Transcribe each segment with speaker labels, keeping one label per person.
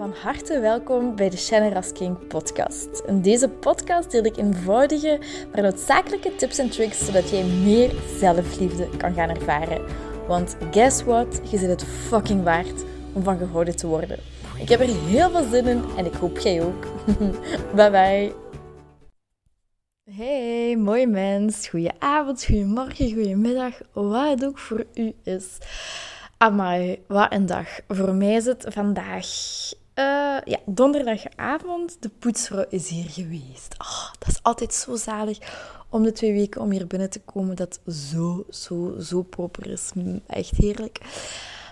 Speaker 1: Van harte welkom bij de Shannon King podcast. In deze podcast deel ik eenvoudige, maar noodzakelijke tips en tricks zodat jij meer zelfliefde kan gaan ervaren. Want guess what? Je zit het fucking waard om van gehouden te worden. Ik heb er heel veel zin in en ik hoop jij ook. bye bye. Hey, mooi mens. Goedenavond, goedemorgen, goedemiddag, wat het ook voor u is. Amai, wat een dag. Voor mij is het vandaag uh, ja, donderdagavond. De poetsvrouw is hier geweest. Oh, dat is altijd zo zalig om de twee weken om hier binnen te komen. Dat zo, zo, zo proper is. Echt heerlijk.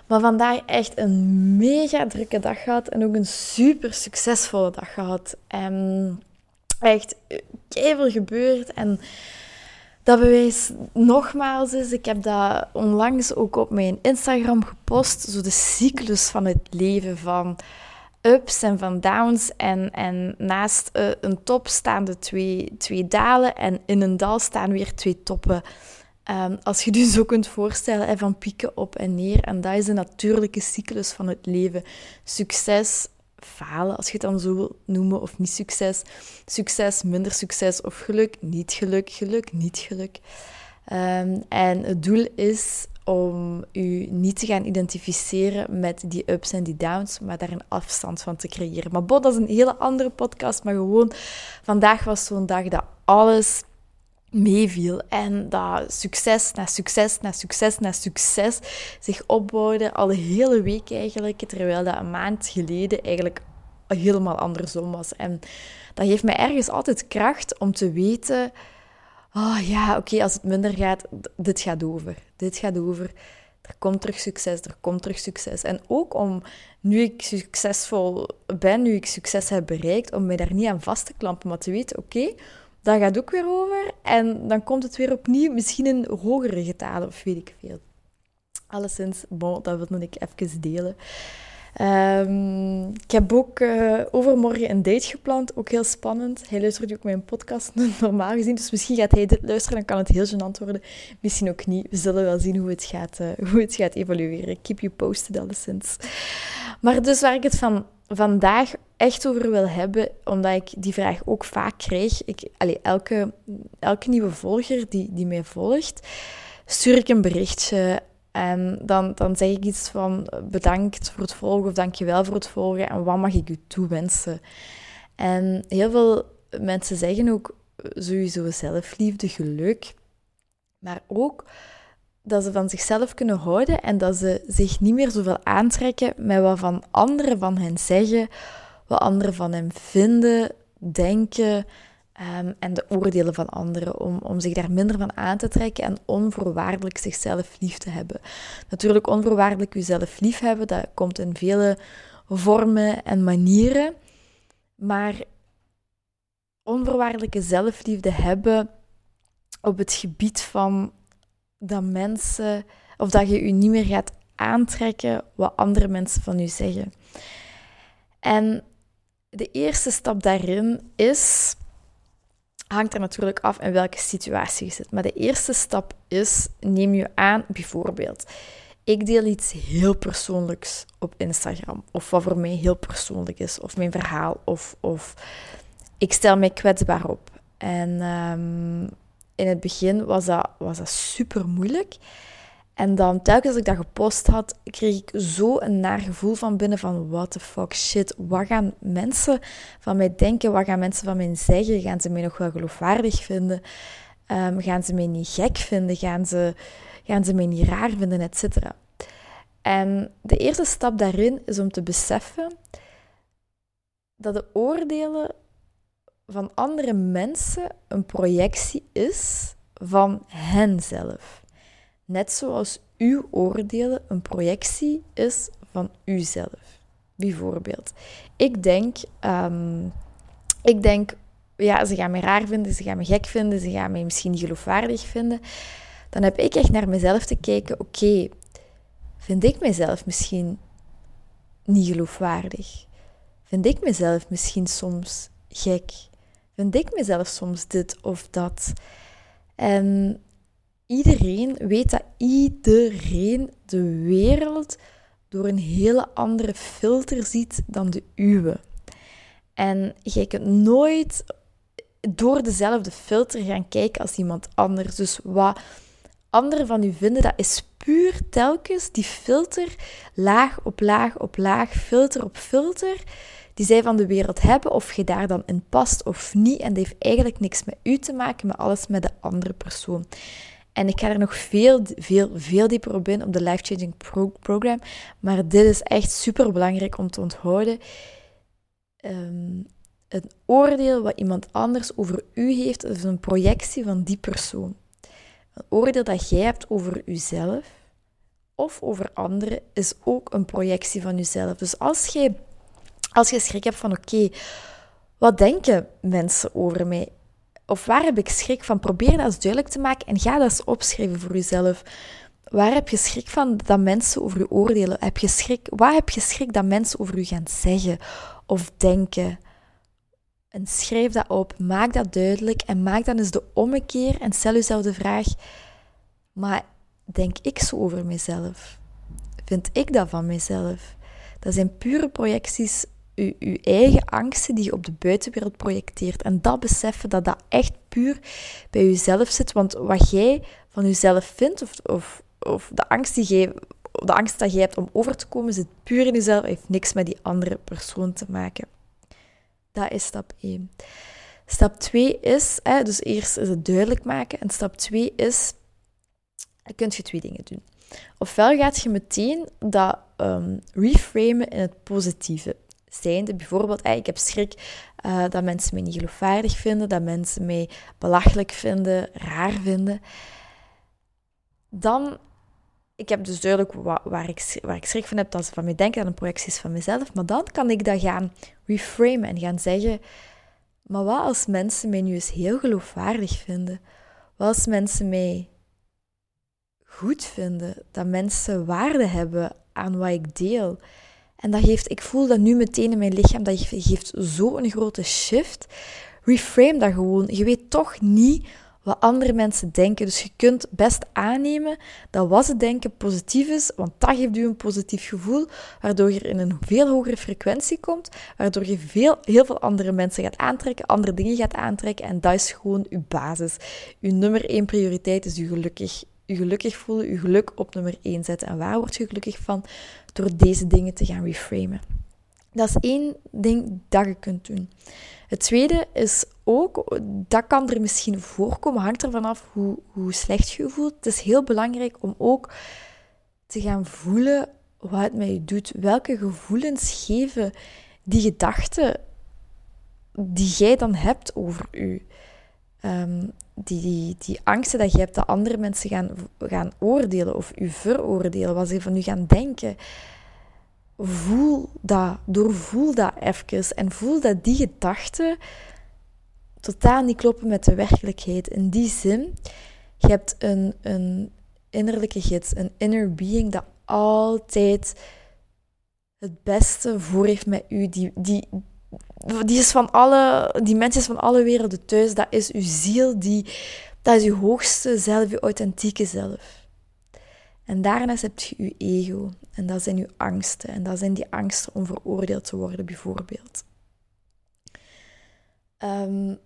Speaker 1: Maar vandaag echt een mega drukke dag gehad. En ook een super succesvolle dag gehad. En echt veel gebeurd. En dat bewijs nogmaals is, ik heb dat onlangs ook op mijn Instagram gepost, zo de cyclus van het leven van ups en van downs. En, en naast uh, een top staan de twee, twee dalen en in een dal staan weer twee toppen. Um, als je je zo kunt voorstellen, van pieken op en neer. En dat is een natuurlijke cyclus van het leven. Succes, falen, als je het dan zo wil noemen, of niet succes. Succes, minder succes of geluk, niet geluk, geluk, niet geluk. Um, en het doel is om u niet te gaan identificeren met die ups en die downs, maar daar een afstand van te creëren. Maar bon, dat is een hele andere podcast, maar gewoon vandaag was zo'n dag dat alles meeviel en dat succes na succes na succes na succes zich opbouwde al de hele week eigenlijk, terwijl dat een maand geleden eigenlijk helemaal andersom was. En dat geeft mij ergens altijd kracht om te weten, oh ja, oké, als het minder gaat, dit gaat over. Dit gaat over. Er komt terug succes, er komt terug succes. En ook om, nu ik succesvol ben, nu ik succes heb bereikt, om mij daar niet aan vast te klampen, maar te weten, oké, dat gaat ook weer over. En dan komt het weer opnieuw, misschien in hogere getalen, of weet ik veel. Alleszins, bon, dat wilde ik even delen. Um, ik heb ook uh, overmorgen een date gepland, ook heel spannend. Hij luistert ook mijn podcast normaal gezien, dus misschien gaat hij dit luisteren, dan kan het heel gênant worden. Misschien ook niet. We zullen wel zien hoe het gaat, uh, hoe het gaat evolueren. Keep you posted alleszins. Maar dus waar ik het van vandaag echt over wil hebben, omdat ik die vraag ook vaak krijg. Ik, elke, elke nieuwe volger die, die mij volgt, stuur ik een berichtje en dan, dan zeg ik iets van bedankt voor het volgen of dankjewel voor het volgen en wat mag ik u toewensen. En heel veel mensen zeggen ook sowieso zelfliefde, geluk, maar ook dat ze van zichzelf kunnen houden en dat ze zich niet meer zoveel aantrekken met wat van anderen van hen zeggen, wat anderen van hen vinden, denken um, en de oordelen van anderen, om, om zich daar minder van aan te trekken en onvoorwaardelijk zichzelf lief te hebben. Natuurlijk, onvoorwaardelijk jezelf lief hebben, dat komt in vele vormen en manieren, maar onvoorwaardelijke zelfliefde hebben op het gebied van dat mensen, of dat je je niet meer gaat aantrekken wat andere mensen van je zeggen. En de eerste stap daarin is, hangt er natuurlijk af in welke situatie je zit. Maar de eerste stap is, neem je aan, bijvoorbeeld, ik deel iets heel persoonlijks op Instagram, of wat voor mij heel persoonlijk is, of mijn verhaal, of, of ik stel mij kwetsbaar op. En um, in het begin was dat, was dat super moeilijk. En dan telkens als ik dat gepost had, kreeg ik zo een naar gevoel van binnen van what the fuck, shit, wat gaan mensen van mij denken, wat gaan mensen van mij zeggen, gaan ze mij nog wel geloofwaardig vinden, um, gaan ze mij niet gek vinden, gaan ze, gaan ze mij niet raar vinden, et cetera. En de eerste stap daarin is om te beseffen dat de oordelen van andere mensen een projectie is van henzelf. Net zoals uw oordelen een projectie is van uzelf. Bijvoorbeeld, ik denk, um, ik denk, ja, ze gaan me raar vinden, ze gaan me gek vinden, ze gaan me misschien niet geloofwaardig vinden. Dan heb ik echt naar mezelf te kijken, oké, vind ik mezelf misschien niet geloofwaardig? Vind ik mezelf misschien soms gek? vind ik mezelf soms dit of dat. En iedereen weet dat iedereen de wereld door een hele andere filter ziet dan de uwe. En je kunt nooit door dezelfde filter gaan kijken als iemand anders. Dus wat anderen van u vinden, dat is puur telkens die filter, laag op laag op laag, filter op filter, die zij van de wereld hebben, of je daar dan in past of niet. En dat heeft eigenlijk niks met u te maken, maar alles met de andere persoon. En ik ga er nog veel, veel, veel dieper op in op de Life Changing Pro Program. Maar dit is echt super belangrijk om te onthouden. Een oordeel wat iemand anders over u heeft, is een projectie van die persoon. Een oordeel dat jij hebt over uzelf of over anderen is ook een projectie van jezelf. Dus als je, als je schrik hebt van oké, wat denken mensen over mij? Of waar heb ik schrik van? Probeer dat eens duidelijk te maken en ga dat eens opschrijven voor jezelf. Waar heb je schrik van dat mensen over je oordelen? Heb je schrik, waar heb je schrik dat mensen over je gaan zeggen of denken? En schrijf dat op, maak dat duidelijk en maak dan eens de ommekeer en stel jezelf de vraag: maar denk ik zo over mezelf? Vind ik dat van mezelf? Dat zijn pure projecties, uw eigen angsten die je op de buitenwereld projecteert. En dat beseffen dat dat echt puur bij jezelf zit. Want wat jij van jezelf vindt, of, of, of de, angst die jij, de angst dat jij hebt om over te komen, zit puur in jezelf, heeft niks met die andere persoon te maken. Dat is stap 1. Stap 2 is, hè, dus eerst is het duidelijk maken. En stap 2 is, dan kun je twee dingen doen. Ofwel gaat je meteen dat um, reframen in het positieve. Zijnde bijvoorbeeld, ik heb schrik uh, dat mensen mij niet geloofwaardig vinden, dat mensen mij belachelijk vinden, raar vinden. Dan ik heb dus duidelijk waar, ik, waar ik schrik van heb, dat ze van mij denken, dat een projectie is van mezelf. Maar dan kan ik dat gaan reframen en gaan zeggen, maar wat als mensen mij nu eens heel geloofwaardig vinden? Wat als mensen mij goed vinden? Dat mensen waarde hebben aan wat ik deel? En dat geeft, ik voel dat nu meteen in mijn lichaam, dat geeft zo'n grote shift. Reframe dat gewoon. Je weet toch niet wat andere mensen denken. Dus je kunt best aannemen dat wat ze denken positief is, want dat geeft u een positief gevoel, waardoor je in een veel hogere frequentie komt, waardoor je veel, heel veel andere mensen gaat aantrekken, andere dingen gaat aantrekken en dat is gewoon uw basis. Uw nummer één prioriteit is u gelukkig, u gelukkig voelen, uw geluk op nummer één zetten. En waar word je gelukkig van? Door deze dingen te gaan reframen. Dat is één ding dat je kunt doen. Het tweede is ook, dat kan er misschien voorkomen, hangt ervan af hoe, hoe slecht je je voelt. Het is heel belangrijk om ook te gaan voelen wat het met je doet. Welke gevoelens geven die gedachten die jij dan hebt over je. Ehm, die, die, die angsten dat je hebt dat andere mensen gaan, gaan oordelen of u veroordelen, wat ze van u gaan denken voel dat, doorvoel dat even en voel dat die gedachten totaal niet kloppen met de werkelijkheid. In die zin, je hebt een, een innerlijke gids, een inner being dat altijd het beste voor heeft met u. Die, die, die, is van alle, die mens is van alle werelden thuis. Dat is uw ziel, die, dat is uw hoogste zelf, uw authentieke zelf. En daarnaast heb je je ego. En dat zijn je angsten. En dat zijn die angsten om veroordeeld te worden, bijvoorbeeld. Um,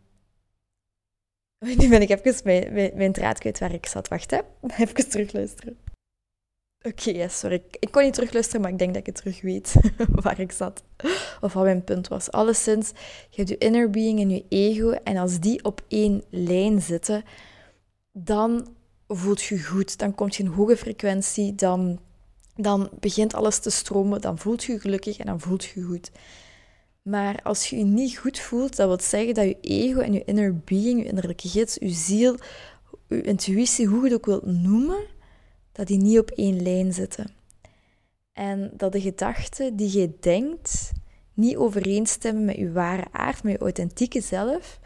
Speaker 1: nu ben ik even mijn, mijn, mijn draad kwijt waar ik zat. Wacht, hè. Even terugluisteren. Oké, sorry. Ik kon niet terugluisteren, maar ik denk dat ik het terug weet waar ik zat. Of wat mijn punt was. Alleszins, je hebt je inner being en je ego. En als die op één lijn zitten, dan voelt je goed. Dan komt je in hoge frequentie, dan, dan begint alles te stromen, dan voelt je gelukkig en dan voelt je goed. Maar als je je niet goed voelt, dat wil zeggen dat je ego en je inner being, je innerlijke gids, je ziel, je intuïtie, hoe je het ook wilt noemen, dat die niet op één lijn zitten. En dat de gedachten die je denkt niet overeenstemmen met je ware aard, met je authentieke zelf,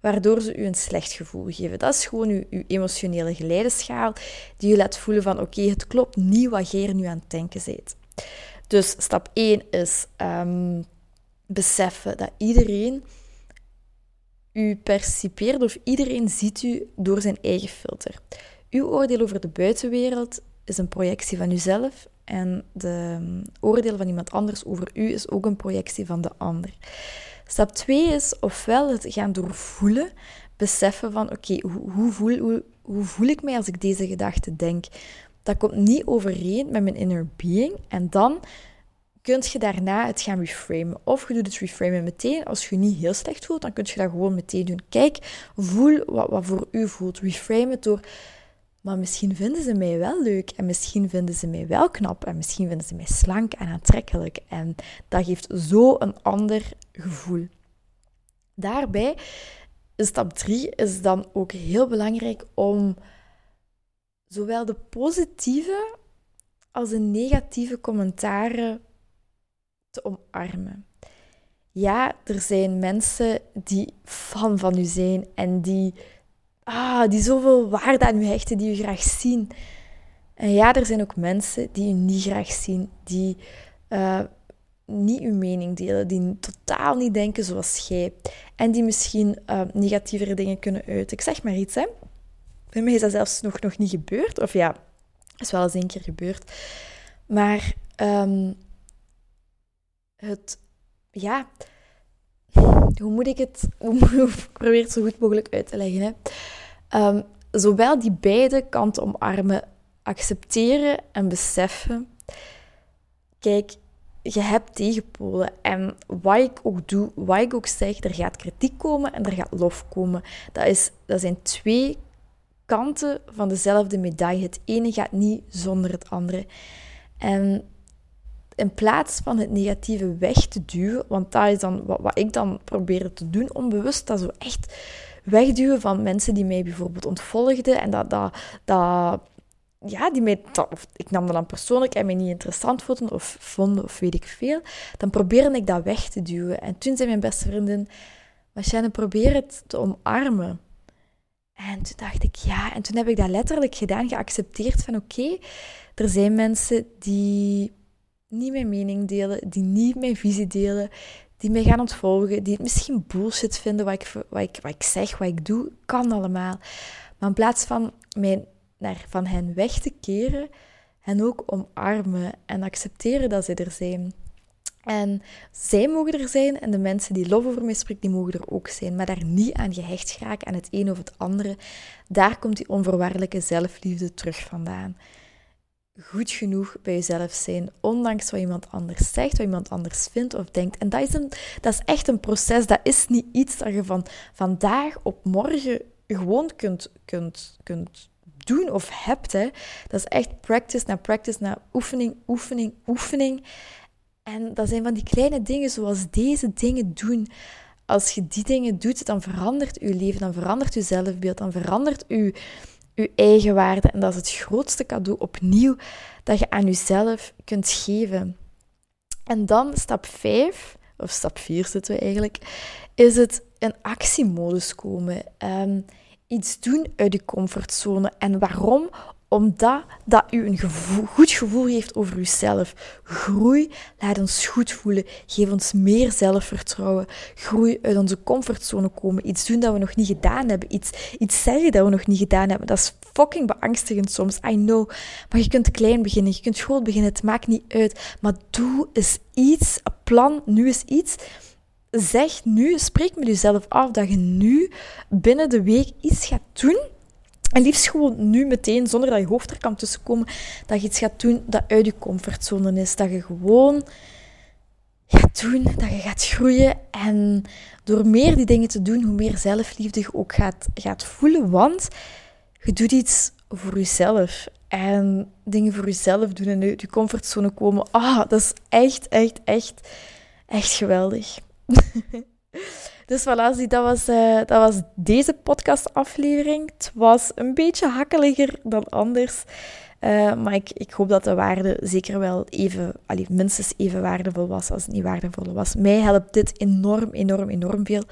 Speaker 1: waardoor ze u een slecht gevoel geven. Dat is gewoon uw, emotionele geleideschaal die u laat voelen van oké, het klopt niet wat jij er nu aan het denken bent. Dus stap 1 is um, beseffen dat iedereen u percipeert of iedereen ziet u door zijn eigen filter. Uw oordeel over de buitenwereld is een projectie van uzelf En de oordeel van iemand anders over u is ook een projectie van de ander. Stap 2 is ofwel het gaan doorvoelen, beseffen van oké, hoe, hoe, voel, hoe, hoe voel ik mij als ik deze gedachte denk? Dat komt niet overeen met mijn inner being. En dan kun je daarna het gaan reframen. Of je doet het reframen meteen. Als je je niet heel slecht voelt, dan kun je dat gewoon meteen doen. Kijk, voel wat, wat voor u voelt. Reframe het door... Maar misschien vinden ze mij wel leuk. En misschien vinden ze mij wel knap. En misschien vinden ze mij slank en aantrekkelijk. En dat geeft zo een ander gevoel. Daarbij, stap 3 is dan ook heel belangrijk om zowel de positieve als de negatieve commentaren te omarmen. Ja, er zijn mensen die fan van u zijn en die, ah, die zoveel waarde aan u hechten, die u graag zien. En ja, er zijn ook mensen die u niet graag zien, die uh, niet uw mening delen, die totaal niet denken zoals jij en die misschien uh, negatievere dingen kunnen uiten. Ik zeg maar iets, hè. Bij mij is dat zelfs nog, nog niet gebeurd. Of ja, is wel eens één keer gebeurd. Maar um, het, ja, hoe moet ik het, hoe, ik probeer het zo goed mogelijk uit te leggen. Hè? Um, zowel die beide kanten omarmen, accepteren en beseffen. Kijk, je hebt tegenpolen. En wat ik ook doe, wat ik ook zeg, er gaat kritiek komen en er gaat lof komen. Dat, is, dat zijn twee kanten van dezelfde medaille. Het ene gaat niet zonder het andere. En in plaats van het negatieve weg te duwen, want dat is dan wat, ik dan probeer te doen, onbewust, dat zo echt wegduwen van mensen die mij bijvoorbeeld ontvolgden en dat, dat, dat ja, die mij, of ik nam dat dan persoonlijk en mij niet interessant vonden of vonden of weet ik veel, dan probeerde ik dat weg te duwen. En toen zei mijn beste vriendin, Machine, probeer het te omarmen. En toen dacht ik, ja, en toen heb ik dat letterlijk gedaan, geaccepteerd van oké, er zijn mensen die niet mijn mening delen, die niet mijn visie delen, die mij gaan ontvolgen, die het misschien bullshit vinden wat ik, wat ik, wat ik zeg, wat ik doe, kan allemaal. Maar in plaats van mij naar, van hen weg te keren, hen ook omarmen en accepteren dat ze er zijn. En zij mogen er zijn en de mensen die lof over mij spreken, die mogen er ook zijn. Maar daar niet aan gehecht geraken aan het een of het andere. Daar komt die onvoorwaardelijke zelfliefde terug vandaan goed genoeg bij jezelf zijn, ondanks wat iemand anders zegt, wat iemand anders vindt of denkt. En dat is, een, dat is echt een proces, dat is niet iets dat je van vandaag op morgen gewoon kunt, kunt, kunt doen of hebt. Hè. Dat is echt practice na practice, na oefening, oefening, oefening. En dat zijn van die kleine dingen zoals deze dingen doen. Als je die dingen doet, dan verandert je leven, dan verandert je zelfbeeld, dan verandert je je eigen waarde. En dat is het grootste cadeau opnieuw dat je aan jezelf kunt geven. En dan stap 5, of stap 4 zitten we eigenlijk, is het in actiemodus komen. Um, iets doen uit je comfortzone. En waarom? Omdat dat u een goed gevoel geeft over uzelf. Groei laat ons goed voelen. Geef ons meer zelfvertrouwen. Groei uit onze comfortzone komen. Iets doen dat we nog niet gedaan hebben. Iets, iets zeggen dat we nog niet gedaan hebben. Dat is fucking beangstigend soms. I know. Maar je kunt klein beginnen. Je kunt groot beginnen. Het maakt niet uit. Maar doe eens iets. Een plan. Nu is iets zeg nu, spreek met jezelf af dat je nu binnen de week iets gaat doen en liefst gewoon nu meteen, zonder dat je hoofd er kan tussenkomen, dat je iets gaat doen dat uit je comfortzone is. Dat je gewoon gaat doen, dat je gaat groeien. En door meer die dingen te doen, hoe meer zelfliefde je ook gaat, gaat voelen. Want je doet iets voor jezelf. En dingen voor jezelf doen en uit je comfortzone komen. Ah, dat is echt, echt, echt, echt geweldig. Dus voilà, dat was, dat was deze podcastaflevering. Het was een beetje hakkeliger dan anders. Uh, maar ik, ik hoop dat de waarde zeker wel even, minstens even waardevol was als het niet waardevol was. Mij helpt dit enorm, enorm, enorm veel.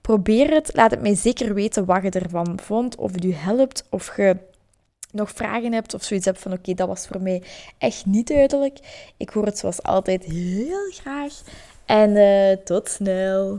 Speaker 1: Probeer het. Laat het mij zeker weten wat je ervan vond. Of het u helpt. Of je nog vragen hebt of zoiets hebt van oké, dat was voor mij echt niet duidelijk. Ik hoor het zoals altijd heel graag. En uh, tot snel.